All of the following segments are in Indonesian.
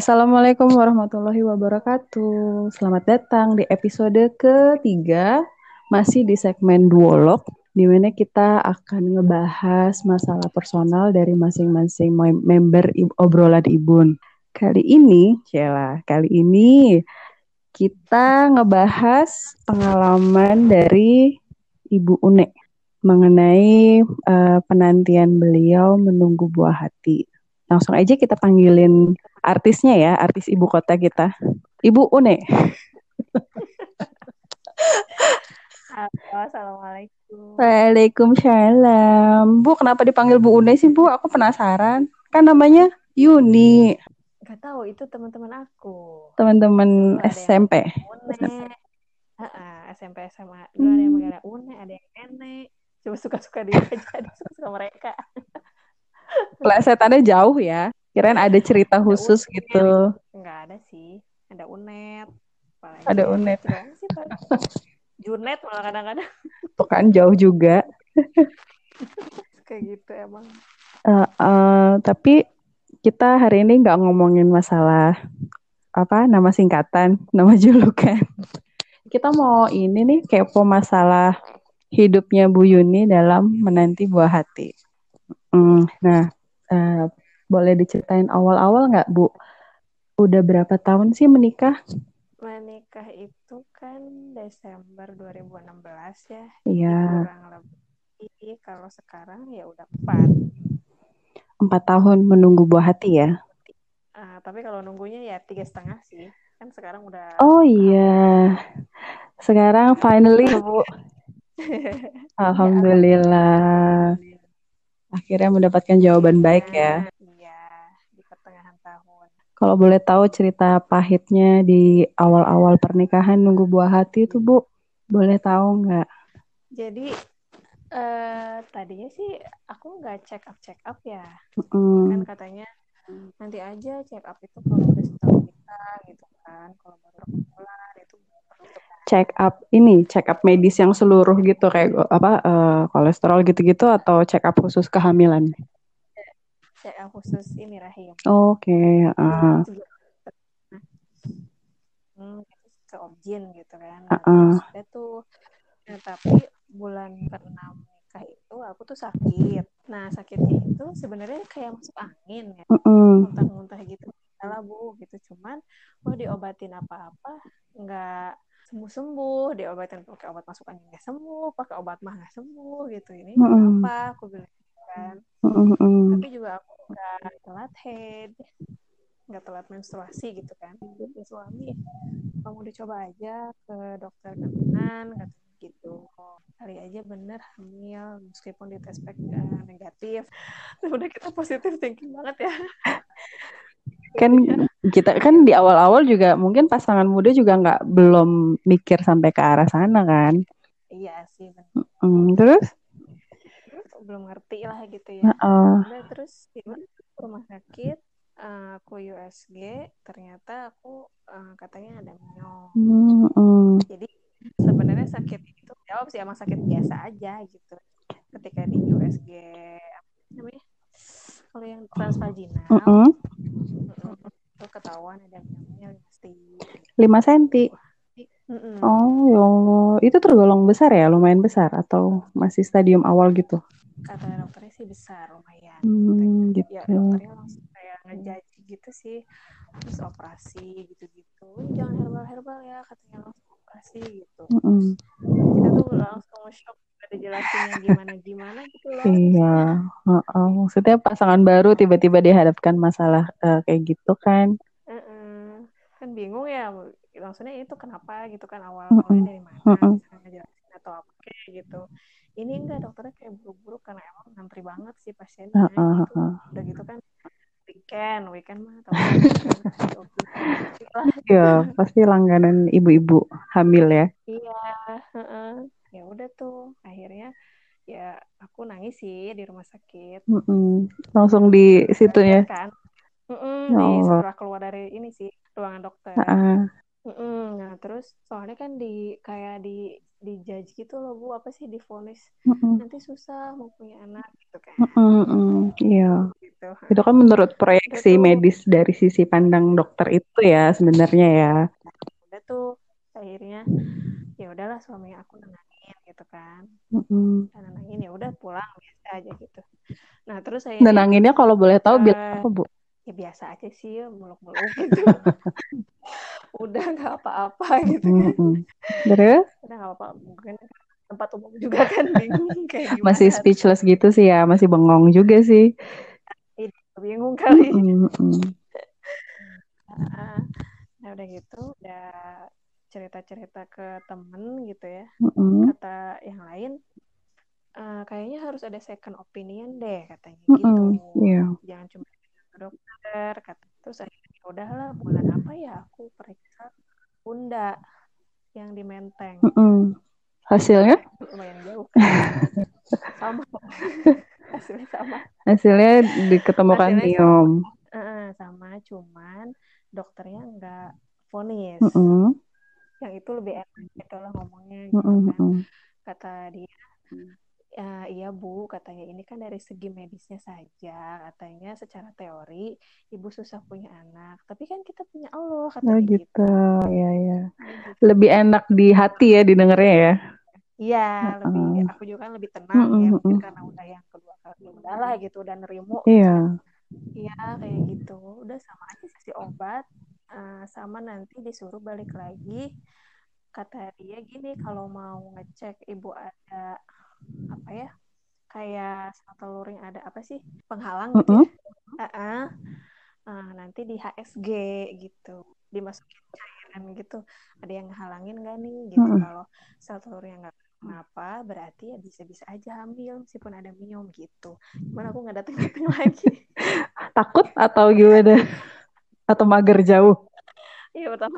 Assalamualaikum warahmatullahi wabarakatuh. Selamat datang di episode ketiga, masih di segmen duolog, di mana kita akan ngebahas masalah personal dari masing-masing member obrolan Ibun. Kali ini, Cela, kali ini kita ngebahas pengalaman dari Ibu Une mengenai uh, penantian beliau menunggu buah hati. Langsung aja kita panggilin artisnya ya, artis ibu kota kita. Ibu Une. Halo, Assalamualaikum. Waalaikumsalam. Bu, kenapa dipanggil Bu Une sih, Bu? Aku penasaran. Kan namanya Yuni. Gak tahu, itu teman-teman aku. Teman-teman SMP. Une. Uh, uh, SMP SMA. Dulu hmm. ada yang manggilnya Une, ada yang Nenek. Cuma suka-suka dia aja, suka-suka mereka. Plesetannya jauh ya. Kirain ada cerita ada khusus unet. gitu. Enggak ada sih. Ada unet. Apalagi ada unet. Sih, Junet malah kadang-kadang. Tuh kan jauh juga. Kayak gitu emang. Uh, uh, tapi kita hari ini nggak ngomongin masalah apa nama singkatan, nama julukan. Kita mau ini nih kepo masalah hidupnya Bu Yuni dalam menanti buah hati. Mm, nah, uh, boleh diceritain awal-awal nggak Bu? Udah berapa tahun sih menikah? Menikah itu kan Desember 2016 ya. Iya. Kurang lebih kalau sekarang ya udah empat. Empat tahun menunggu buah hati ya? Uh, tapi kalau nunggunya ya tiga setengah sih. Kan sekarang udah. Oh iya. Sekarang finally Bu. Alhamdulillah. Ya, Akhirnya mendapatkan jawaban ya, baik ya. Iya, di pertengahan tahun. Kalau boleh tahu cerita pahitnya di awal-awal pernikahan nunggu buah hati itu Bu, boleh tahu nggak? Jadi uh, tadinya sih aku nggak check up check up ya, mm. kan katanya nanti aja check up itu kalau udah setahun kita gitu kan, kalau baru bulan itu check up ini check up medis yang seluruh gitu kayak apa uh, kolesterol gitu-gitu atau check up khusus kehamilan? Up khusus ini rahim. Oke. Okay, uh. Hmm, ke objin gitu kan. Uh -uh. Tuh, nah, tapi bulan keenam nikah itu aku tuh sakit. Nah sakitnya itu sebenarnya kayak masuk angin ya, muntah-muntah gitu. Salah bu, gitu cuman mau diobatin apa-apa nggak sembuh-sembuh diobatin pakai obat masukan nggak sembuh pakai obat mah nggak sembuh gitu ini mm -hmm. apa aku bilang kan. Mm -hmm. tapi juga aku nggak telat head nggak telat menstruasi gitu kan. Jadi suami kamu dicoba aja ke dokter kandungan kata gitu. Kali aja bener hamil meskipun di tes uh, negatif. Udah kita positif thinking banget ya. Kan kita kan di awal-awal juga mungkin pasangan muda juga nggak belum mikir sampai ke arah sana kan? Iya sih mm, terus belum ngerti lah gitu ya uh Udah, terus di rumah sakit uh, aku USG ternyata aku uh, katanya ada miom mm, mm. jadi sebenarnya sakit itu jawab sih emang sakit biasa aja gitu ketika di USG apa namanya kalau yang transvaginal mm -hmm itu ketahuan ada miomnya 5 senti. 5 senti. Oh, ya Allah. Itu tergolong besar ya? Lumayan besar atau masih stadium awal gitu? Kata dokternya sih besar, lumayan. Hmm, gitu. Ya, dokternya langsung kayak ngejaji gitu sih. Terus operasi gitu-gitu. Jangan herbal-herbal ya, katanya langsung operasi gitu. Mm -mm. Kita tuh langsung shock ada jelasinnya gimana gimana gitu loh. Iya, uh, uh, maksudnya pasangan baru tiba-tiba dihadapkan masalah uh, kayak gitu kan? Uh -uh. Kan bingung ya, langsungnya itu kenapa gitu kan awal awalnya dari mana, uh -uh. ngejelasin atau apa kayak gitu. Ini enggak dokternya kayak buru-buru karena emang ngantri banget sih pasiennya. Uh -uh. gitu. Udah gitu kan weekend, weekend mah tahu Iya, pasti langganan ibu-ibu hamil ya. Iya, uh -uh ya udah tuh akhirnya ya aku nangis sih di rumah sakit mm -mm. langsung di situ ya kan mm -mm, di setelah keluar dari ini sih ruangan dokter uh -uh. Mm -mm. nah terus soalnya kan di kayak di di judge gitu loh bu apa sih difonis nanti susah mau punya anak gitu kan iya gitu Itu kan menurut proyeksi medis dari sisi pandang dokter itu ya sebenarnya ya. Udah tuh akhirnya ya udahlah suami aku nenangin gitu kan. Mm-hmm. Nenangin ya udah pulang biasa aja gitu. Nah terus saya nenanginnya kalau boleh tahu uh, bilang apa bu? Ya biasa aja sih meluk-meluk gitu. udah nggak apa-apa gitu kan. Mm-hmm. Terus? Udah nggak apa-apa mungkin tempat umum juga kan bingung kayak gimana. Masih speechless gitu sih ya, masih bengong juga sih. Bingung kali. Mm-hmm. nah udah gitu udah cerita-cerita ke temen gitu ya mm-hmm. kata yang lain uh, kayaknya harus ada second opinion deh katanya mm-hmm. gitu yeah. jangan cuma dokter kata terus akhirnya ya udahlah bulan apa ya aku periksa bunda yang di Menteng. Mm-hmm. hasilnya? Lumayan jauh. Kan? sama. Hasilnya sama. Hasilnya diketemukan miom uh, sama cuman dokternya nggak vonis. Mm -hmm. yang itu lebih enak gitu lah ngomongnya gitu mm -hmm. kan kata dia ya, iya bu katanya ini kan dari segi medisnya saja katanya secara teori ibu susah punya anak tapi kan kita punya Allah katanya oh, gitu. gitu ya ya gitu. lebih enak di hati ya didengarnya ya Iya, uh, lebih aku juga kan lebih tenang uh, ya mungkin karena udah yang kedua kali udahlah gitu udah nerimo. Iya. Iya kayak gitu. Udah sama aja kasih obat uh, sama nanti disuruh balik lagi. Kata dia gini kalau mau ngecek ibu ada apa ya? Kayak sel telur yang ada apa sih? Penghalang gitu. -uh. Ya? Uh -uh. Uh, nanti di HSG gitu. Dimasukin cairan gitu. Ada yang halangin gak nih gitu uh -uh. kalau sel telurnya nggak kenapa berarti ya bisa-bisa aja hamil meskipun ada miom gitu cuman aku nggak datang datang lagi takut atau gimana atau mager jauh iya pertama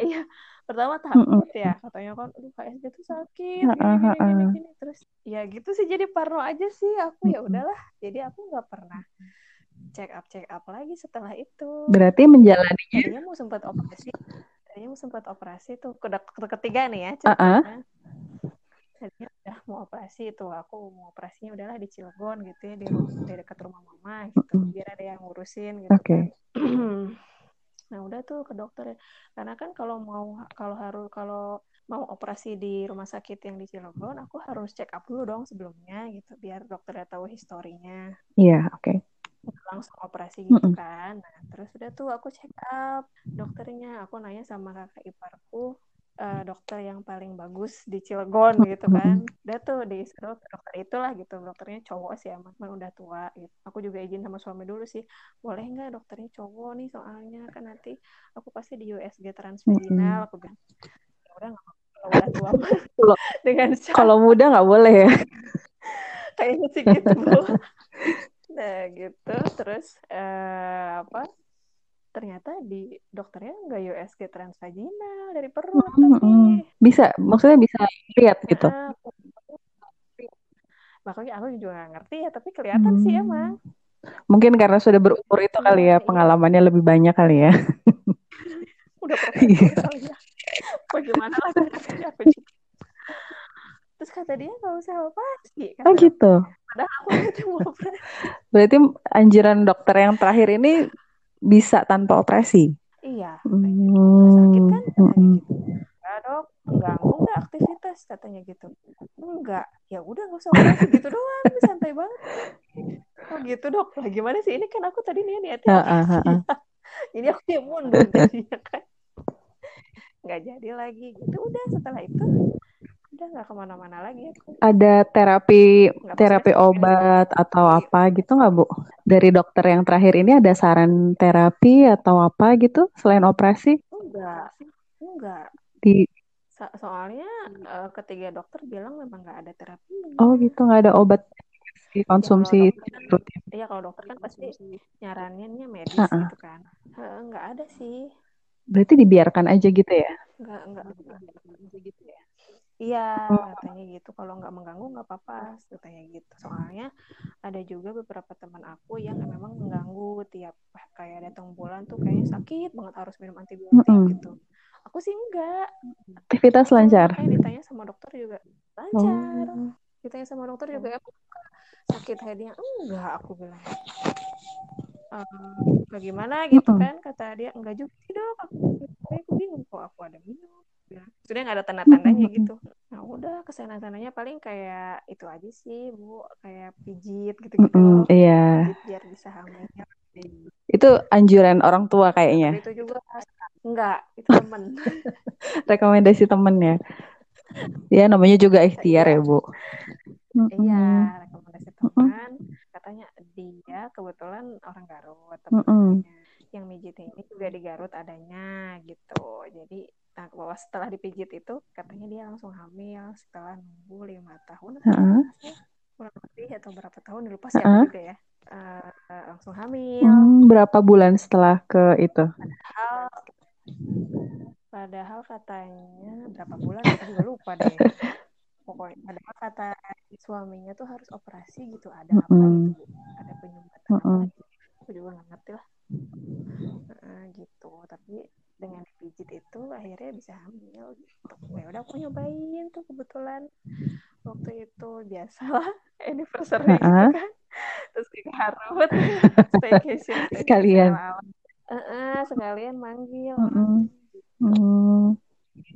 iya pertama takut ya katanya kan aduh KSD tuh sakit gini, gini, gini, gini. terus ya gitu sih jadi parno aja sih aku ya udahlah jadi aku nggak pernah check up check up lagi setelah itu. Berarti menjalaninya? Tadinya mau sempat operasi tadinya mau sempat operasi tuh ke ketiga nih ya ceritanya. -uh tadinya udah mau operasi itu aku mau operasinya udahlah di Cilegon gitu ya di, di dekat rumah mama gitu biar ada yang ngurusin gitu okay. kan nah udah tuh ke dokter karena kan kalau mau kalau harus kalau mau operasi di rumah sakit yang di Cilegon aku harus check up dulu dong sebelumnya gitu biar dokternya tahu historinya iya yeah, oke okay langsung operasi gitu mm -mm. kan. Nah, terus udah tuh aku check up dokternya, aku nanya sama kakak iparku, uh, dokter yang paling bagus di Cilegon gitu kan. Udah tuh di dokter, dokter itulah gitu dokternya cowok sih emang udah tua gitu. Aku juga izin sama suami dulu sih boleh nggak dokternya cowok nih soalnya kan nanti aku pasti di USG transvaginal aku bilang. Ya udah nggak kalau udah tua dengan kalau muda nggak boleh ya? Kayaknya sih gitu. Nah gitu. Terus uh, apa ternyata di dokternya nggak USG transvaginal dari perut mm -hmm. tapi bisa maksudnya bisa lihat gitu. Nah, makanya aku juga gak ngerti ya tapi kelihatan hmm. sih emang. Mungkin karena sudah berumur itu kali ya iya. pengalamannya lebih banyak kali ya. Udah pernah iya. ya. Bagaimana lah aku juga. Terus kata dia nggak usah operasi oh gitu. Padahal aku itu mau operasi berarti anjuran dokter yang terakhir ini bisa tanpa operasi? Iya. Hmm. Sakit kan katanya gitu. Enggak dok, mengganggu nggak aktivitas katanya gitu. Enggak, ya udah nggak usah operasi gitu doang, santai banget. Oh gitu dok, lah gimana sih ini kan aku tadi nih niatnya. Uh, uh, uh, uh. Jadi aku yang mundur jadinya kan. Nggak jadi lagi gitu. Udah setelah itu udah nggak ke mana-mana lagi aku. Ada terapi gak terapi obat atau apa gitu nggak bu? Dari dokter yang terakhir ini ada saran terapi atau apa gitu selain operasi? Enggak, enggak. Di so soalnya uh, ketiga dokter bilang memang nggak ada terapi. Oh gitu nggak ada obat konsumsi ya, rutin. Iya kalau dokter kan pasti nyarannya medis uh -uh. gitu kan. Nggak ada sih. Berarti dibiarkan aja gitu ya? Enggak, enggak, enggak, enggak gitu ya. Iya, oh. katanya gitu. Kalau nggak mengganggu nggak apa-apa, katanya gitu. Soalnya ada juga beberapa teman aku yang memang mengganggu tiap kayak datang bulan tuh kayaknya sakit banget harus minum antibiotik mm -hmm. gitu. Aku sih enggak. Aktivitas lancar. Kayak ditanya sama dokter juga lancar. Oh. Ditanya sama dokter juga ya sakit headnya enggak aku bilang. um, bagaimana gitu kan kata dia enggak juga sih dok aku, aku bingung kok aku ada minum sudah nggak ada tanda-tandanya gitu. Nah udah ke sana sananya paling kayak itu aja sih bu. Kayak pijit gitu-gitu. Mm iya. Pijit biar bisa hamil. Itu anjuran orang tua kayaknya. Itu juga. Enggak itu temen. Rekomendasi temen ya. Ya namanya juga ikhtiar iya. ya bu iya rekomendasi teman katanya dia kebetulan orang Garut temennya yang mijitnya ini juga di Garut adanya gitu. Jadi nah bahwa setelah dipijit itu katanya dia langsung hamil setelah nunggu lima tahun uh -uh. kurang lebih atau berapa tahun lupa sih uh -uh. juga ya uh, langsung hamil hmm, berapa bulan setelah ke itu padahal padahal katanya berapa bulan aku juga lupa deh pokoknya padahal kata suaminya tuh harus operasi gitu ada apa mm -hmm. gitu ada penyumbatan mm -hmm. apa aku juga nggak ngerti lah uh, gitu tapi dengan dipijit itu akhirnya bisa hamil gitu ya udah aku nyobain tuh kebetulan waktu itu biasalah anniversary uh -huh. gitu kan terus ke Garut staycation sekalian uh -uh, sekalian manggil uh -uh. gitu.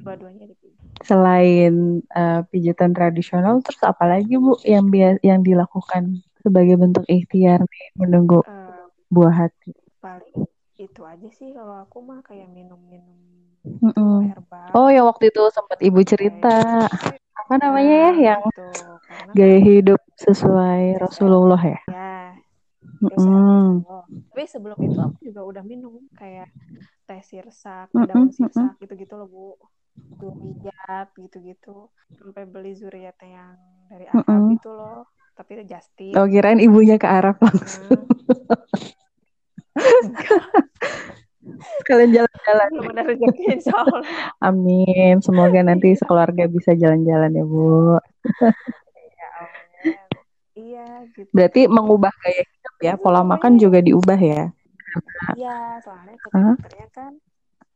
dua-duanya selain uh, pijitan tradisional terus apa lagi bu yang yang dilakukan sebagai bentuk ikhtiar nih menunggu uh, buah hati paling itu aja sih kalau aku mah kayak minum-minum mm -mm. herbal. Oh, yang waktu itu sempat ibu cerita. Kayak, apa namanya ya yang gitu. gaya kan hidup sesuai Rasulullah ya? Ya. Mm. Tapi sebelum itu aku juga udah minum kayak teh sirsak, mm -mm, daun sirsak gitu-gitu loh bu. Zuriat gitu-gitu. Sampai beli zuriat yang dari Arab mm -mm. gitu loh. Tapi just Oh kirain ibunya ke Arab langsung. Sekalian jalan-jalan. Ada rezeki insya Allah. Amin. Semoga nanti sekeluarga bisa jalan-jalan ya Bu. Iya. Iya, gitu. Berarti mengubah gaya hidup ya, pola makan juga diubah ya? Iya, soalnya dokternya kan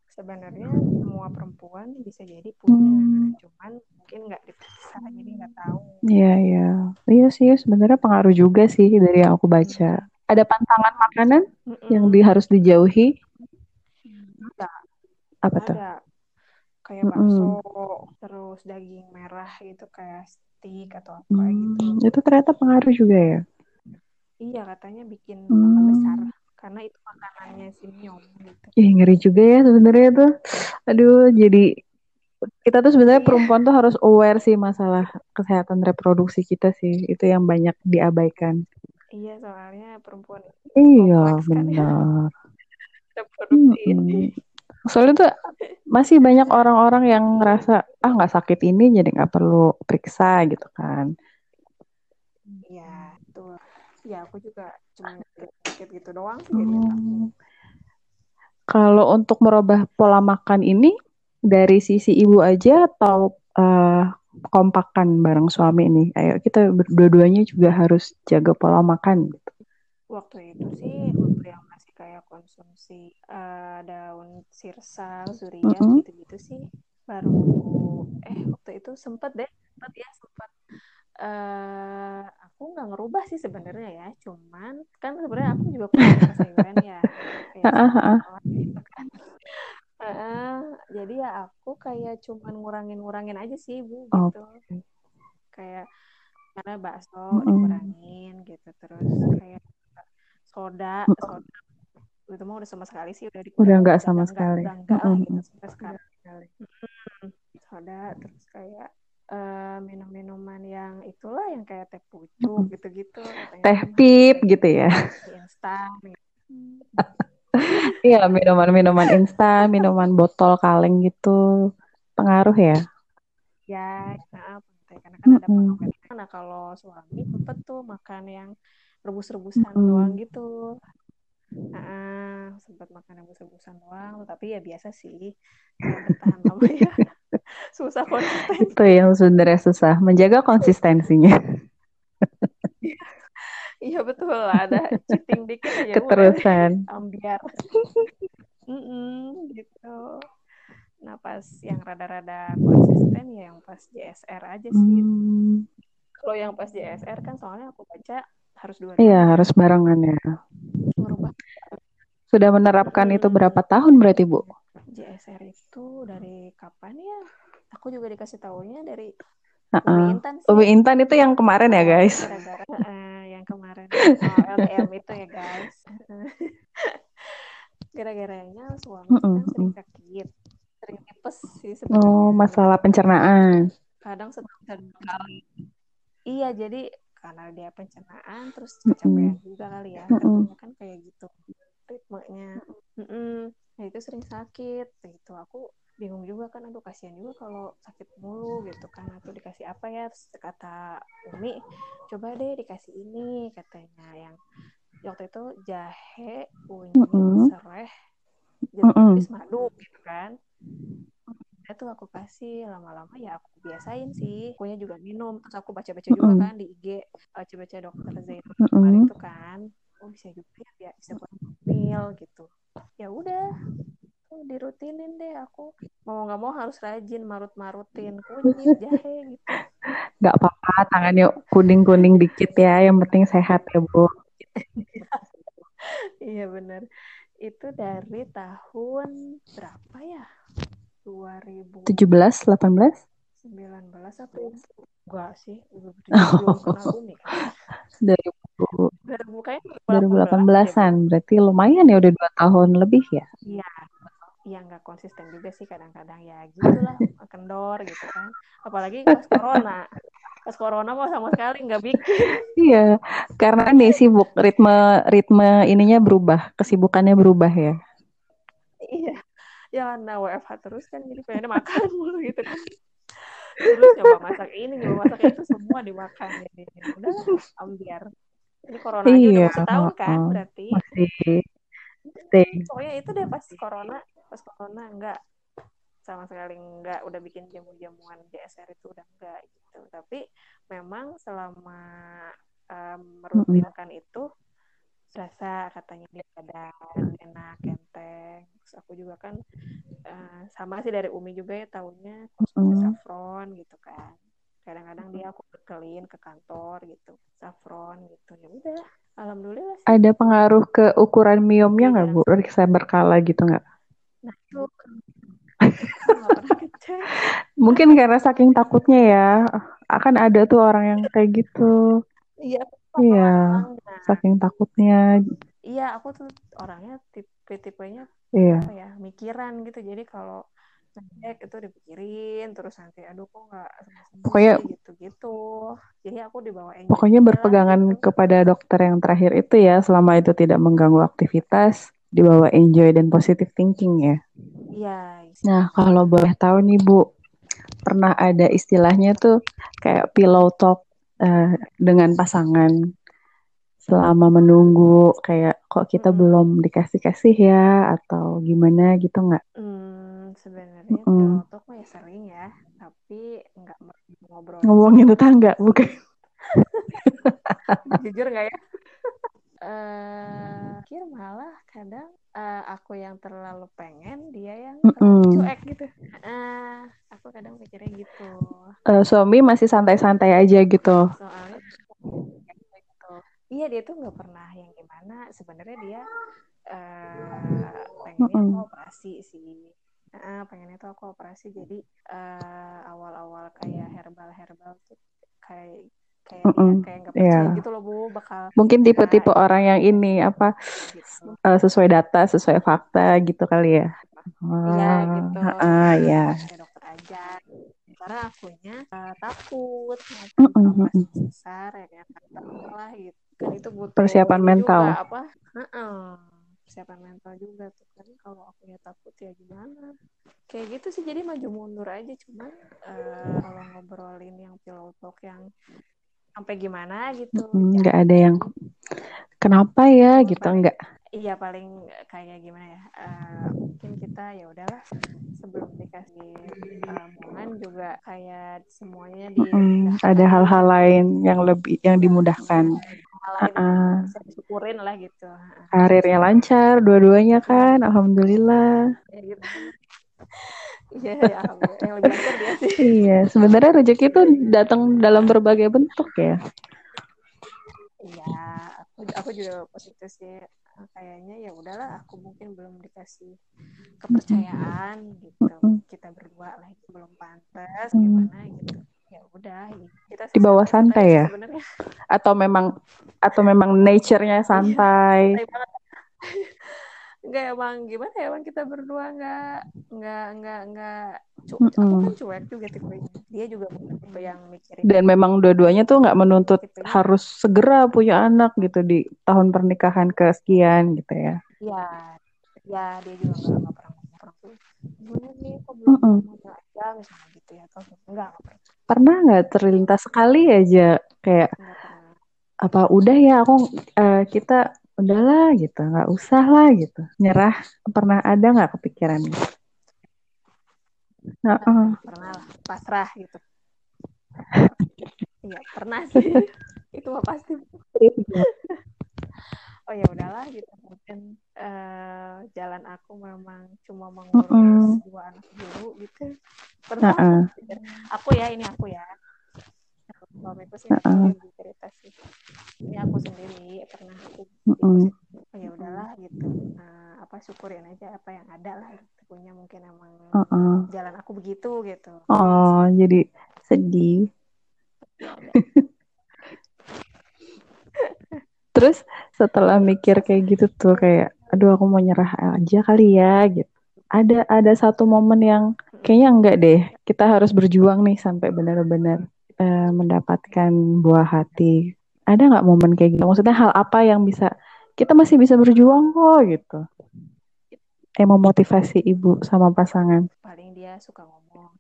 sebenarnya semua perempuan bisa jadi punya, hmm. cuman mungkin nggak diperiksa, jadi nggak tahu. Iya, iya. Iya sih, sebenarnya pengaruh juga sih dari yang aku baca. Hmm ada pantangan makanan mm -mm. yang di, harus dijauhi? Ada. Apa tuh? Ada. Kayak bakso, mm terus daging merah gitu kayak steak atau apa mm, gitu. Itu ternyata pengaruh juga ya? Iya, katanya bikin mm. tambah besar karena itu makanannya si gitu. Ih, ngeri juga ya sebenarnya tuh. Aduh, jadi kita tuh sebenarnya iya. perempuan tuh harus aware sih masalah kesehatan reproduksi kita sih. Itu yang banyak diabaikan. Iya, soalnya perempuan Iya, kan ya. Reproduksi ini. Soalnya tuh masih banyak orang-orang yang ngerasa ah nggak sakit ini jadi nggak perlu periksa gitu kan. Iya, tuh. Ya aku juga cuma sakit gitu doang sih. Hmm. Kalau untuk merubah pola makan ini dari sisi ibu aja atau uh, kompakan bareng suami ini. Ayo kita berdua-duanya juga harus jaga pola makan. Gitu. Waktu itu sih waktu yang kayak konsumsi uh, daun sirsa, zuriat mm -hmm. gitu-gitu sih. Baru eh waktu itu sempet deh sempet ya sempet. Uh, aku nggak ngerubah sih sebenarnya ya cuman kan sebenarnya aku juga punya sayuran ya kayak gitu kan. Uh, jadi ya aku kayak cuman ngurangin-ngurangin aja sih bu gitu. Okay. kayak karena bakso mm -hmm. dikurangin gitu terus kayak soda soda itu mah udah sama sekali sih udah dikurangin udah nggak sama udah sekali udah enggak mm -hmm. gitu hmm, soda terus kayak uh, minum-minuman yang itulah yang kayak teh pucuk gitu-gitu teh pip gitu ya instan gitu. Iya, minuman-minuman instan, minuman botol kaleng gitu. Pengaruh ya? Ya, nah, karena kan ada pengawet. Nah, kalau suami sempet tuh makan yang rebus-rebusan mm. doang gitu. Nah, sempat makan rebus-rebusan doang, tapi ya biasa sih. Yang bertahan lama ya. susah konsisten. Itu yang sebenarnya susah, menjaga konsistensinya. Iya betul ada cheating dikit aja keterusan ambiar mm -mm, gitu nah pas yang rada-rada konsisten ya yang pas JSR aja sih hmm. kalau yang pas JSR kan soalnya aku baca harus dua iya harus barengan ya merubah Sudah menerapkan hmm. itu berapa tahun berarti Bu? JSR itu dari kapan ya? Aku juga dikasih tahunya dari uh -uh. Umi Intan sih. Umi Intan itu yang kemarin ya guys? Gara-gara uh, yang kemarin oh, LDM itu ya guys. Gara-garanya suami uh -uh. kan sering sakit, sering tipes sih sebenarnya. Oh, masalah pencernaan. Kadang setahun kali. Iya, jadi karena dia pencernaan terus kecapean mm -hmm. juga kali ya. Mm -hmm. kan kayak gitu ritmenya. Mm -mm. Nah, itu sering sakit gitu. Aku bingung juga kan aduh kasihan juga kalau sakit mulu gitu kan atau dikasih apa ya terus kata Umi coba deh dikasih ini katanya yang waktu itu jahe kunyit mm -hmm. sereh jeruk mm -hmm. madu gitu kan itu aku kasih lama-lama ya aku biasain sih. Kunyit juga minum terus aku baca-baca juga kan di IG baca-baca dokter Zain -hmm. kemarin itu kan. Oh bisa juga ya bisa buat mil gitu. Ya udah dirutinin deh aku. Mau nggak mau harus rajin marut-marutin kunyit jahe gitu. Nggak apa-apa tangannya kuning-kuning dikit ya yang penting sehat ya bu. Iya benar itu dari tahun berapa ya 2017 18 19 apa ya? Enggak sih belum pernah bumi kan 2018-an berarti lumayan ya udah dua tahun lebih ya? Iya. Ya nggak konsisten juga sih kadang-kadang. Ya gitulah kendor gitu kan. Apalagi pas corona. Pas corona mau sama sekali nggak bikin. Iya karena nih sibuk ritme ritme ininya berubah kesibukannya berubah ya ya nah WFH terus kan jadi pengennya makan mulu gitu. Kan terus nyoba masak ini nyoba masak itu semua dimakan jadi udah ambiar ini corona aja iya, udah setahun kan berarti. Masih stay. pokoknya itu deh pas corona pas corona enggak. Sama sekali enggak udah bikin jamu-jamuan DSR itu udah enggak gitu. Tapi memang selama um, merutinkan mm -hmm. itu rasa katanya di badan enak enteng terus aku juga kan uh, sama sih dari Umi juga ya tahunya mm. saffron gitu kan kadang-kadang dia aku bekelin ke kantor gitu saffron gitu ya udah alhamdulillah sih. ada pengaruh ke ukuran miomnya nggak bu saya berkala gitu nggak Nah, itu Mungkin karena saking takutnya ya. Akan ada tuh orang yang kayak gitu. Iya. Iya. Saking takutnya. Iya, aku tuh orangnya tipe-tipenya iya. apa ya, mikiran gitu. Jadi kalau ngecek itu dipikirin terus nanti aduh kok nggak pokoknya gitu-gitu jadi aku dibawa pokoknya berpegangan gitu. kepada dokter yang terakhir itu ya selama itu tidak mengganggu aktivitas dibawa enjoy dan positive thinking ya. Iya. Nah, kalau boleh tahu nih Bu, pernah ada istilahnya tuh kayak pillow talk uh, dengan pasangan selama menunggu kayak kok kita hmm. belum dikasih-kasih ya atau gimana gitu nggak? Hmm, sebenarnya mm talk mah ya sering ya, tapi nggak ngobrol. Ngomongin tetangga bukan? Jujur nggak ya? uh, kira malah kadang uh, aku yang terlalu pengen dia yang terlalu cuek gitu. Uh, aku kadang mikirnya gitu. Uh, suami masih santai-santai aja gitu. Soalnya gitu. iya dia tuh nggak pernah yang gimana. Sebenarnya dia uh, pengennya mm -mm. operasi sih. Uh, pengennya tuh aku operasi jadi awal-awal uh, kayak herbal herbal tuh kayak kayak mm -mm. kayak nggak percaya yeah. gitu loh bu bakal mungkin tipe-tipe nah, orang yang ini apa gitu. uh, sesuai data sesuai fakta gitu kali ya iya oh, gitu uh, ya dokter aja karena akunya uh, takut mm -mm. besar ya kan lah gitu kan itu butuh persiapan mental juga, apa uh -uh. persiapan mental juga tuh kan kalau aku ya takut ya gimana kayak gitu sih jadi maju mundur aja cuman uh, kalau ngobrolin yang pilot talk yang sampai gimana gitu nggak ada yang kenapa ya gitu paling, enggak iya paling kayak gimana ya uh, mungkin kita ya udahlah sebelum dikasih omongan uh, juga kayak semuanya di mm, ada hal-hal lain yang lebih yang dimudahkan. Hal lain uh -uh. bisa disyukurin lah gitu karirnya lancar dua-duanya kan alhamdulillah. Ya, gitu. Iya, ya, yang lebih lancar dia sih. Iya, sebenarnya rezeki itu datang dalam berbagai bentuk ya. Iya, aku, aku juga positif sih. kayaknya ya udahlah aku mungkin belum dikasih kepercayaan gitu. Kita berdua lah itu belum pantas gimana gitu. Ya udah kita di bawah santai ya? sebenarnya. Atau memang atau memang nature-nya santai nggak emang gimana ya emang kita berdua nggak nggak nggak nggak cu mm -mm. aku kan cuek juga tipenya. Dia juga tipe yang mikirin dan memang dua-duanya tuh nggak menuntut tipenya. harus segera punya anak gitu di tahun pernikahan kesekian gitu ya. Iya. Ya dia juga nggak pernah ngomong tuh gimana nih? Kok belum mm -mm. mau aja? Misalnya gitu ya atau enggak pernah. Pernah nggak terlintas sekali aja? Kayak apa udah ya aku uh, kita udahlah gitu nggak usah lah gitu. Nyerah pernah ada nggak kepikiran? Nah, uh. pernah lah pasrah gitu. Iya pernah sih. Itu mah pasti. Oh ya udahlah gitu. Mungkin uh, jalan aku memang cuma mengurus uh -uh. dua anak dulu gitu. Pernah uh -uh. aku ya ini aku ya. Suamiku sih uh -uh. cerita sih ini aku sendiri pernah aku uh -uh. oh, ya udahlah gitu nah, apa syukurin aja apa yang ada lah gitu. punya mungkin emang uh -uh. jalan aku begitu gitu oh jadi, jadi sedih terus setelah mikir kayak gitu tuh kayak aduh aku mau nyerah aja kali ya gitu ada ada satu momen yang kayaknya enggak deh kita harus berjuang nih sampai benar-benar uh, mendapatkan buah hati. Ada nggak momen kayak gitu? Maksudnya hal apa yang bisa kita masih bisa berjuang kok gitu? Yang memotivasi ibu sama pasangan. Paling dia suka ngomong.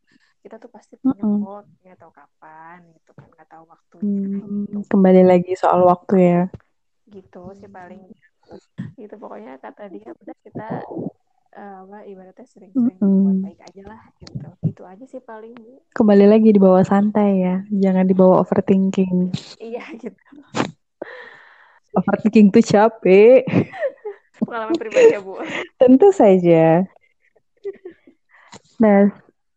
Kita tuh pasti punya mm -hmm. kok, nggak tahu kapan gitu kan, nggak tahu waktunya. Hmm, gitu. Kembali lagi soal waktu ya. Gitu sih paling. Gitu pokoknya kata dia udah kita uh, apa ibaratnya sering-sering mm -hmm. buat baik aja lah gitu. Itu aja sih paling kembali lagi di bawah santai ya jangan dibawa overthinking. Iya gitu. Overthinking tuh capek. Pengalaman pribadi ya bu. Tentu saja. Nah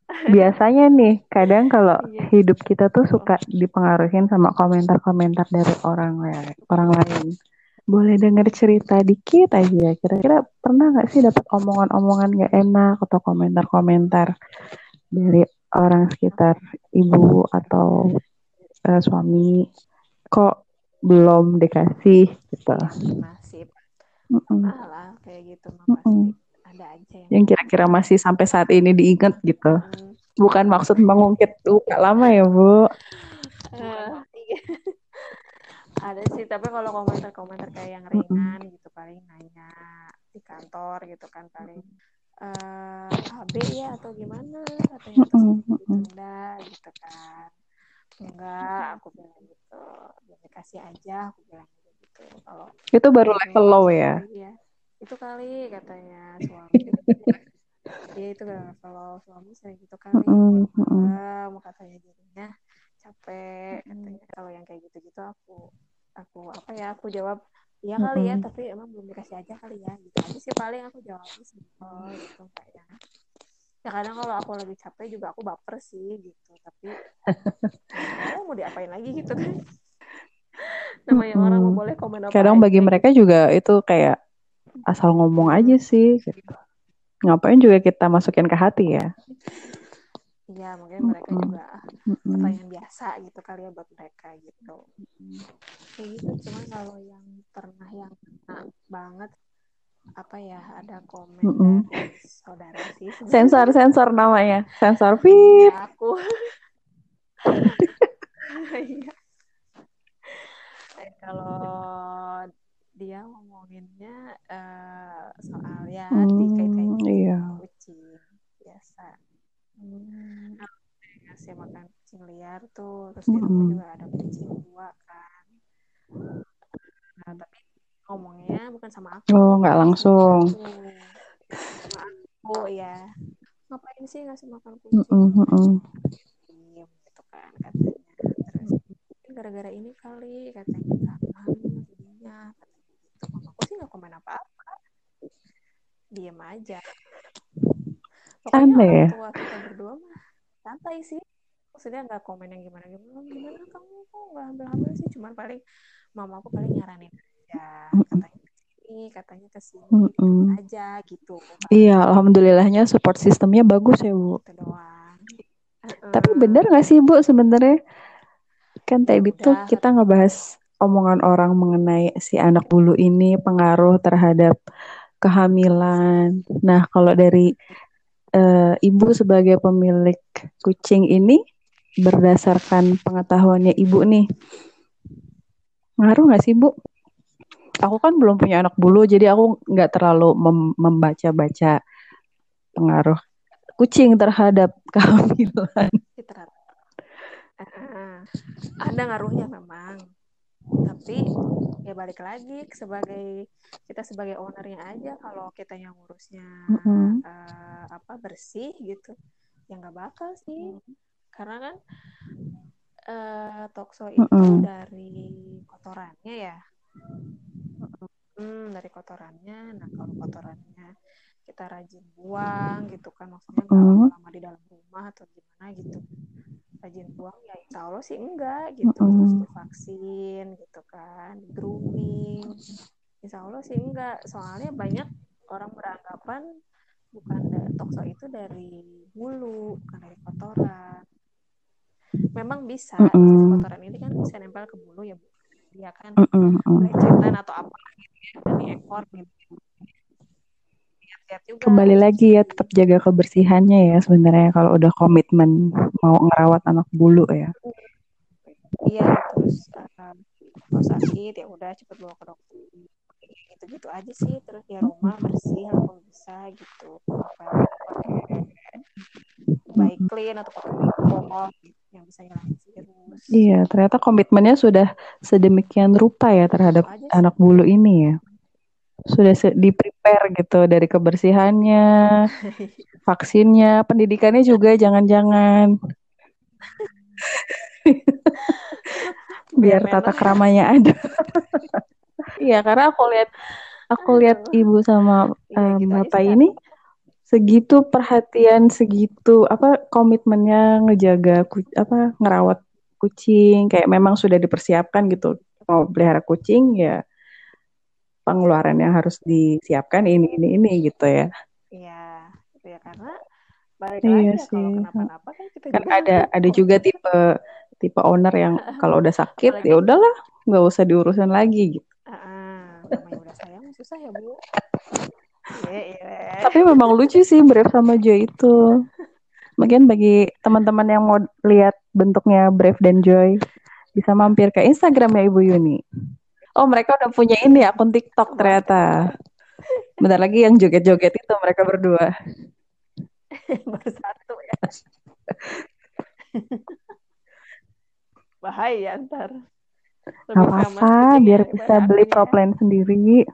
biasanya nih kadang kalau iya. hidup kita tuh suka dipengaruhin sama komentar-komentar dari orang orang lain boleh dengar cerita dikit aja. Kira-kira pernah nggak sih dapat omongan-omongan nggak enak atau komentar-komentar dari orang sekitar ibu atau uh, suami? Kok belum dikasih gitu? Masih. Mm -mm. lah kayak gitu mm -mm. ada aja yang, yang kira-kira masih sampai saat ini diingat gitu. Mm. Bukan maksud mengungkit luka lama ya, Bu. Uh, ada sih tapi kalau komentar-komentar kayak yang ringan gitu paling nanya di kantor gitu kan paling uh, eh, AB ya atau gimana? Katanya terus ditunda gitu kan. Enggak aku bilang gitu. Dikasih aja aku bilang gitu. Kalau itu baru level low ya? iya. Itu kali katanya suami. Dia itu kalau suami sering gitu kali. Mm -hmm. katanya jadinya capek katanya. Kalau yang kayak gitu-gitu aku aku apa ya aku jawab iya kali ya tapi emang belum dikasih aja kali ya. Gitu aja sih paling aku jawabnya simpel gitu kayak ya. Kadang kalau aku lagi capek juga aku baper sih gitu tapi ya, mau diapain lagi gitu kan. Namanya hmm. orang mau boleh komen apa kadang bagi mereka juga itu kayak asal ngomong aja sih gitu. ngapain juga kita masukin ke hati ya Iya, mungkin mereka juga pertanyaan biasa gitu kali ya buat mereka gitu. Kayak gitu, cuman kalau yang pernah yang kena banget apa ya ada komen mm-hmm. dari saudara sih. Sensor sensor namanya, sensor fit. Ya, aku. Iya. kalau dia ngomonginnya uh, soal ya mm, dikait-kaitin iya. kucing biasa Hmm. ngasih makan kucing liar tuh, terus di rumah juga ada kucing dua kan. Nah, tapi ngomongnya bukan sama aku. Oh, nggak langsung. Sama aku ya. Ngapain sih ngasih makan kucing? Mm -mm. gitu kan katanya. Terus gara-gara ini kali katanya nggak hamil jadinya katanya gitu. Mamaku sih nggak komen apa-apa. Diem aja pokoknya Aneh. orang tua kita berdua mah santai sih. Maksudnya nggak komen yang gimana gimana gimana kamu kok nggak hamil hamil sih? Cuman paling mama aku paling nyaranin aja katanya ini katanya ke sini mm -mm. aja gitu. Iya alhamdulillahnya support sistemnya bagus ya bu. Gitu doang. Uh, tapi benar nggak sih bu sebenarnya? Kan ya tadi tuh kita ngebahas omongan orang mengenai si anak bulu ini pengaruh terhadap kehamilan. Nah kalau dari uh, ibu sebagai pemilik kucing ini berdasarkan pengetahuannya ibu nih ngaruh nggak sih bu? Aku kan belum punya anak bulu, jadi aku nggak terlalu mem membaca-baca pengaruh kucing terhadap kehamilan. Uh, ada ngaruhnya memang, tapi ya balik lagi sebagai kita sebagai ownernya aja kalau kita yang ngurusnya mm -hmm. uh, apa bersih gitu, ya nggak bakal sih, karena kan uh, tokso itu mm -hmm. dari kotorannya ya. Hmm, dari kotorannya. Nah, kalau kotorannya kita rajin buang gitu kan, maksudnya mm -hmm. lama di dalam rumah atau gimana gitu. Rajin buang ya insya Allah sih enggak gitu. Mm -hmm. Terus divaksin gitu kan, grooming. Insya Allah sih enggak. Soalnya banyak orang beranggapan bukan tokso itu dari bulu, bukan dari kotoran memang bisa mm -mm. kotoran ini kan bisa nempel ke bulu ya bu dia kan mm -mm. atau apa gitu ya dari ekor gitu juga. Kembali lagi ya tetap jaga kebersihannya ya sebenarnya kalau udah komitmen mau ngerawat anak bulu ya. Iya terus uh, kalau sakit ya udah cepet bawa ke dokter gitu-gitu aja sih terus ya rumah bersih kalau bisa gitu pakai baik clean atau pakai gitu yang bisa ngilangin virus. Iya, ternyata komitmennya sudah sedemikian rupa ya terhadap anak bulu ini ya. Sudah di prepare gitu dari kebersihannya, vaksinnya, pendidikannya juga jangan-jangan. Biar tata keramanya ada. Iya, karena aku lihat aku lihat ibu sama um, bapak ini segitu perhatian segitu apa komitmennya ngejaga apa ngerawat kucing kayak memang sudah dipersiapkan gitu mau pelihara kucing ya pengeluaran yang harus disiapkan ini ini ini gitu ya iya ya karena balik iya lagi ya, kalau kenapa-napa kan kita kan ada ada juga tipe tipe owner yang kalau udah sakit ya udahlah nggak usah diurusin lagi gitu uh, uh, namanya udah sayang susah ya bu Yeah, yeah. Tapi memang lucu sih Brave sama Joy itu. Mungkin bagi teman-teman yang mau lihat bentuknya Brave dan Joy bisa mampir ke Instagram ya Ibu Yuni. Oh mereka udah punya ini akun TikTok ternyata. Bentar lagi yang joget-joget itu mereka berdua. Baru satu ya. Bahaya ntar. apa-apa, biar bisa beli propline sendiri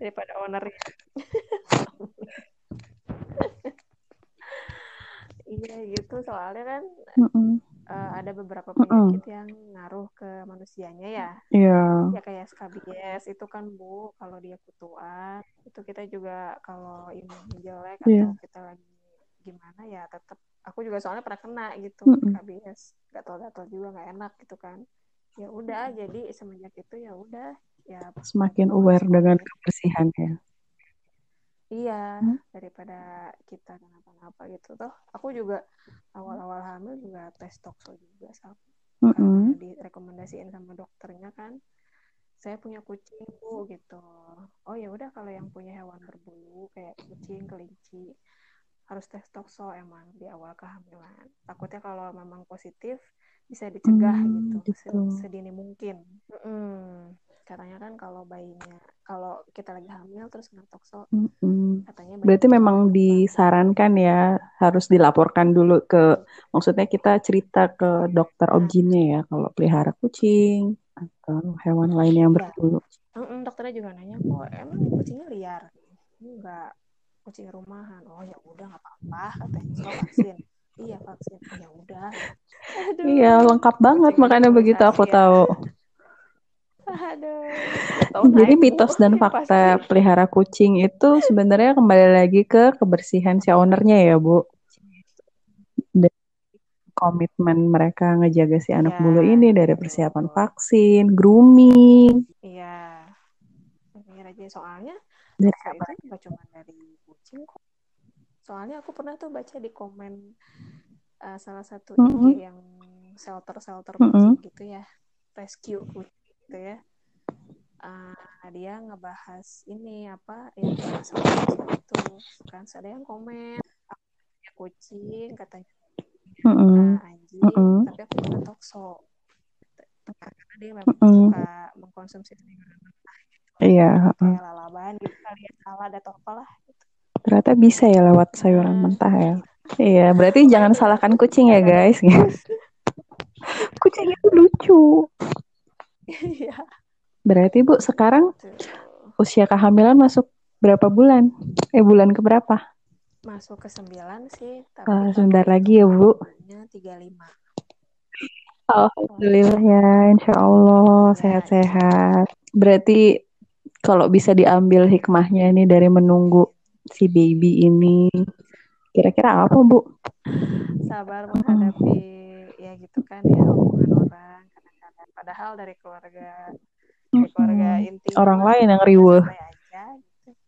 daripada ownernya iya gitu soalnya kan mm -mm. Uh, ada beberapa penyakit mm -mm. yang ngaruh ke manusianya ya yeah. ya kayak skabies itu kan bu kalau dia kutuan itu kita juga kalau imunnya jelek yeah. atau kita lagi gimana ya tetap aku juga soalnya pernah kena gitu mm -mm. skabies gatal-gatal juga nggak enak gitu kan ya udah jadi semenjak itu ya udah ya semakin aware dengan kebersihan ya iya hmm? daripada kita kenapa-napa gitu toh aku juga awal-awal hamil juga tes tokso juga sama mm -hmm. direkomendasiin sama dokternya kan saya punya kucing bu gitu oh ya udah kalau yang punya hewan berbulu kayak kucing kelinci harus tes tokso emang di awal kehamilan takutnya kalau memang positif bisa dicegah hmm, gitu, gitu. sedini mungkin mm katanya kan kalau bayinya kalau kita lagi hamil terus kena tokso mm-hmm. katanya berarti memang disarankan ya harus dilaporkan dulu ke maksudnya kita cerita ke dokter nah. objinnya ya kalau pelihara kucing atau hewan lain yang iya. berbulu mm dokternya juga nanya kok emang kucingnya liar? Enggak kucing rumahan. Oh ya udah nggak apa-apa katanya. So vaksin. Iya vaksin. Ya udah. Iya lengkap banget makanya begitu aku ya. tahu Aduh. Jadi mitos dan fakta pasti. pelihara kucing itu sebenarnya kembali lagi ke kebersihan si ownernya ya, Bu. Dan komitmen mereka ngejaga si anak ya, bulu ini dari persiapan vaksin, grooming. Iya. aja soalnya Dari apa? itu cuma dari kucing kok soalnya aku pernah tuh baca di komen uh, salah satu Mm -hmm. Yang shelter-shelter Mm -hmm. gitu ya rescue kucing gitu ya uh, dia ngebahas ini apa yang itu kan ada yang komen aku kucing katanya mm -hmm. uh, anjing mm -hmm. tapi aku kena tokso karena dia memang mm -hmm. suka mengkonsumsi sayuran mentah gitu. Iya. Kayak lalaban gitu kali ya salad atau apalah gitu. Ternyata bisa ya lewat sayuran Nah, mentah ya. Iya, berarti jangan salahkan kucing ya guys. kucing itu lucu. Iya. Berarti Bu sekarang Tuh. usia kehamilan masuk berapa bulan? Eh bulan ke berapa? Masuk ke sembilan sih, tapi kalau sebentar lagi ya Bu. ibunya 35. Alhamdulillah ya, insya Allah Ya, sehat-sehat. Berarti kalau bisa diambil hikmahnya ini dari menunggu si baby ini, kira-kira apa Bu? sabar menghadapi ya gitu kan ya kadang-kadang. Padahal dari keluarga dari keluarga inti Orang lain yang riweh. aja gitu.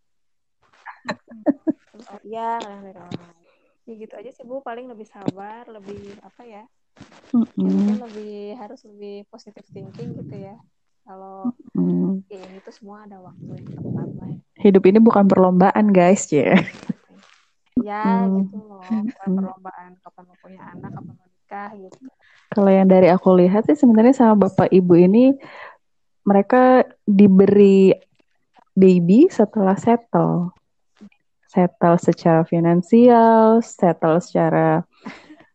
Oh, iya dari orang lain. Ya gitu aja sih Bu, paling lebih sabar, lebih apa ya? Ya mungkin Mm-mm. lebih harus lebih positive thinking gitu ya. Kalau Mm. ya ini tuh semua ada waktu yang tepat lah ya. Hidup ini bukan perlombaan guys, ya. Ya Hmm. gitu loh, bukan perlombaan kapan mau punya anak, kapan mau nikah gitu. Kalau yang dari aku lihat sih sebenarnya sama bapak ibu ini mereka diberi baby setelah settle. Settle secara finansial, settle secara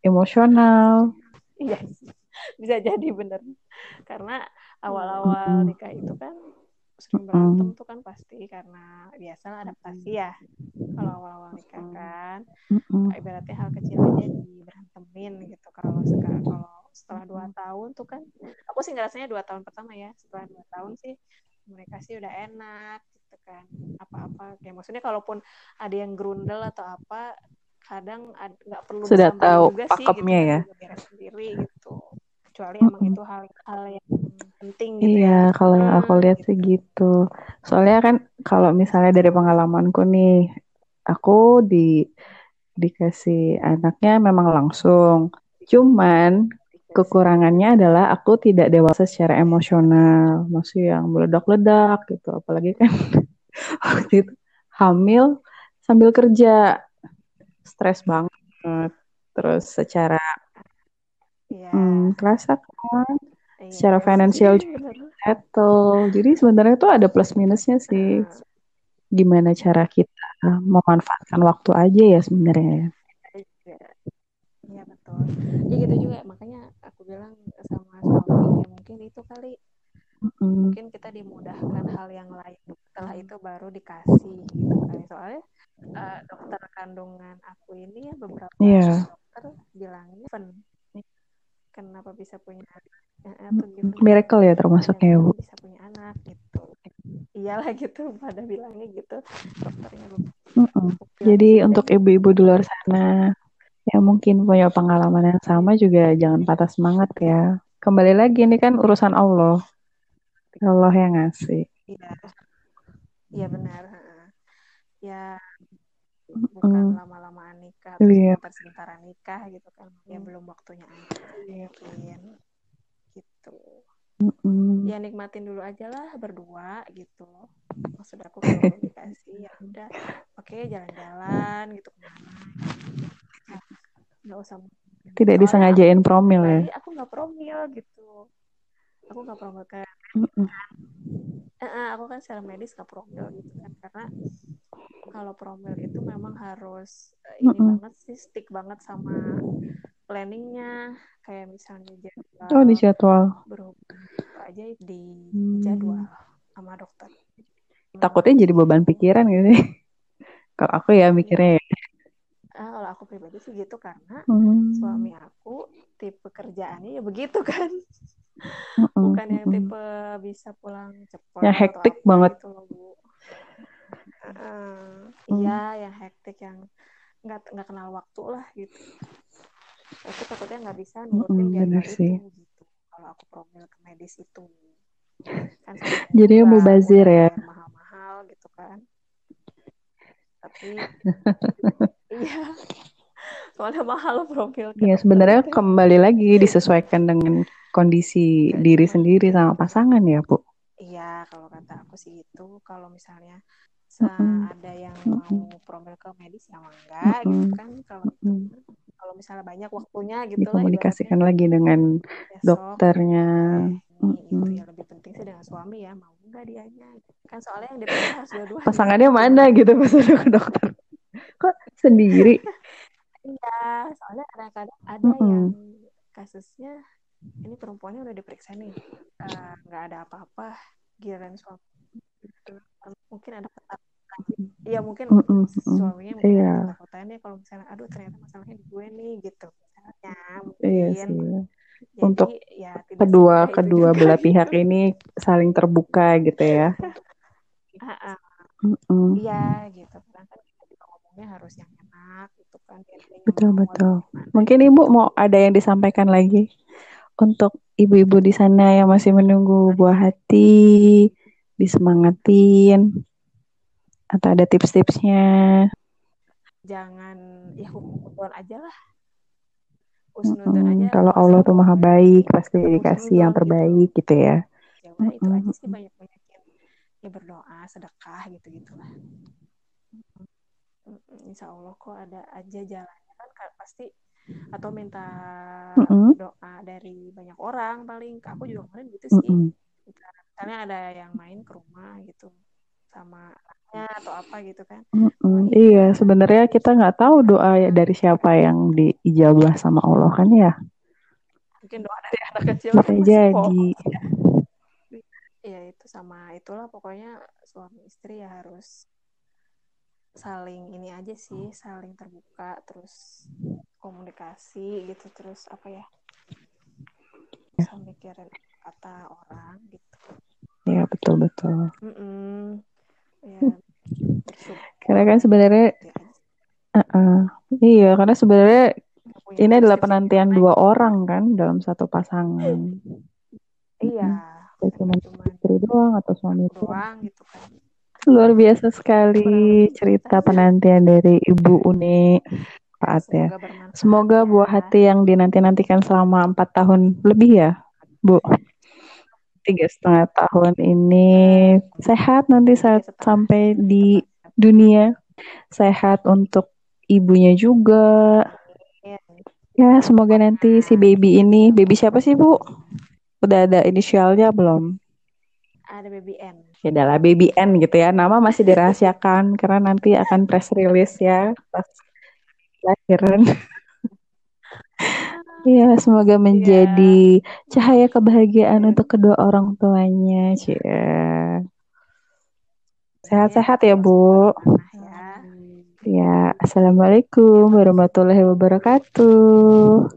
emosional. Iya bisa jadi bener. Karena awal-awal nikah itu kan sering berantem tuh kan pasti karena biasalah adaptasi ya. Kalau awal-awal nikah kan, ibaratnya hal kecil aja diberantemin gitu. Kalau sekarang kalau setelah dua tahun tuh kan, aku sih ngerasanya dua tahun pertama ya. Setelah dua tahun sih komunikasi udah enak gitu kan. Apa-apa kayak maksudnya kalaupun ada yang grundel atau apa, kadang ad- nggak perlu Sudah tahu juga sih gitu pakemnya kan ya. sendiri gitu. Kecuali emang itu hal hal yang penting gitu Iya, ya. kalau yang aku Hmm, lihat gitu. sih gitu. Soalnya kan kalau misalnya dari pengalamanku nih, aku di dikasih anaknya memang langsung. Cuman kekurangannya adalah aku tidak dewasa secara emosional, masih yang meledak-ledak gitu. Apalagi kan waktu itu hamil sambil kerja, stres banget. Terus secara Iya. hmm, kerasa kan, Iya, secara finansial juga settle. Jadi sebenarnya tuh ada plus minusnya sih. Heeh. Gimana cara kita memanfaatkan waktu aja ya sebenarnya. Iya. Iya betul. Ya gitu juga aku bilang sama suami ya mungkin itu kali Mm, mungkin kita dimudahkan hal yang lain setelah itu baru dikasih gitu kali soalnya eh, dokter kandungan aku ini ya beberapa Iya. dokter bilangnya "Fen, kenapa bisa punya given Miracle ya termasuknya ya, Bu. bisa punya anak gitu iyalah gitu pada bilangnya gitu dokternya. Aku bilang, Jadi "Ya untuk gitu." ibu-ibu di luar sana yang mungkin punya pengalaman yang sama juga jangan patah semangat ya. Kembali lagi ini kan urusan Allah. Allah yang ngasih. Iya, iya benar. Ya bukan Mm, lama-lamaan nikah Iya. sebentar-sebentaran nikah gitu kan. Ya belum waktunya aja sih mungkin gitu. Mm-mm. Ya nikmatin dulu aja lah berdua gitu. Maksud aku kalau dikasih ya udah oke jalan-jalan gitu ke mana. Nggak usah Tidak soalnya disengajain aku promil ya. aku nggak promil gitu. Aku nggak promil kayak. Eh, eh, aku kan secara medis nggak promil gitu kan karena kalau promil itu memang harus eh, ini banget sih stick banget sama planningnya kayak misalnya Oh jadwal di jadwal. berhubung aja di Hmm. jadwal sama dokter Takutnya jadi beban pikiran gitu. Kalau aku ya mikirnya ya. Ah, kalau aku pribadi sih gitu karena Hmm. suami aku tipe kerjaannya ya begitu kan Mm-mm. bukan yang tipe bisa pulang cepat Yang hektik banget. gitu loh bu Heeh. Hmm. iya yang hektik yang nggak nggak kenal waktu lah gitu aku takutnya nggak bisa nurutin jadwal bener itu sih. gitu kalau aku promil ke medis itu kan nggak mubazir udah ya. mahal-mahal tapi iya. Soalnya mahal profil Iya sebenarnya kembali lagi disesuaikan dengan kondisi diri sendiri sama pasangan ya bu. Iya kalau kata aku sih itu kalau misalnya mm ada yang mm mau profil ke medis ya enggak mm gitu kan. Kalau mm kalau misalnya banyak waktunya gitu dikomunikasikan lah, lagi dengan besok, dokternya. Ini mm -mm. itu ya lebih penting sih dengan suami ya mau enggak dianya? Kan soalnya yang diperiksa harus dua-dua pasangannya mana gitu pas ke dokter kok sendiri? Iya soalnya kadang-kadang ada mm -mm. yang kasusnya ini perempuannya udah diperiksa nih. Nggak uh, ada apa-apa giliran suami mungkin ada iya mungkin mm -mm, suaminya mungkin iya. ada ketakutannya kalau misalnya aduh ternyata masalahnya di gue nih gitu. Misalnya mungkin. iya sih. Jadi, untuk ya, kedua kedua belah pihak ini saling terbuka gitu ya. Uh, uh, mm -mm. iya gitu. Kan ngomongnya harus yang enak gitu kan betul betul mungkin ibu mau ada yang disampaikan lagi untuk ibu-ibu di sana yang masih menunggu buah hati, disemangatin, atau ada tips-tipsnya? Jangan ya husnudon aja lah. Hmm. Kalau Allah tuh maha baik, pasti dikasih yang gitu. terbaik gitu, gitu ya. Ya udah itu aja sih banyak-banyakin ya berdoa, sedekah gitu-gitu lah. Insya Allah kok ada aja jalannya. Kan pasti atau minta mm -hmm. doa dari banyak orang paling. Aku juga kemarin gitu sih. Mm -hmm. misalnya ada yang main ke rumah gitu sama anaknya atau apa gitu kan. Mm -hmm. iya sebenarnya kita nggak tahu doa dari siapa yang diijabah sama Allah kan ya? Mungkin doa dari anak kecil bisa jadi. Ya itu sama itulah pokoknya suami istri ya harus saling ini aja sih saling terbuka terus komunikasi gitu terus apa ya bisa mikirin kata orang gitu. Ya betul betul. Mm -mm. ya karena kan sebenarnya uh -uh. iya karena sebenarnya ini adalah penantian dua orang kan dalam satu pasangan. Iya. Cuma istri doang atau suami doang gitu kan Luar biasa sekali cerita penantian dari Ibu Uni Pak ya. Semoga buah hati yang dinanti-nantikan selama empat tahun lebih ya, Bu. Tiga setengah tahun ini sehat nanti saat sampai di dunia. Sehat untuk ibunya juga. Ya, semoga nanti si baby ini, baby siapa sih, Bu? Udah ada inisialnya belum? Ada baby N ya adalah BBN gitu ya nama masih dirahasiakan karena nanti akan press release ya pas lahiran Ya, semoga menjadi yeah. cahaya kebahagiaan untuk kedua orang tuanya. Cia. Sehat-sehat ya, Bu. Ya. ya, Assalamualaikum warahmatullahi wabarakatuh.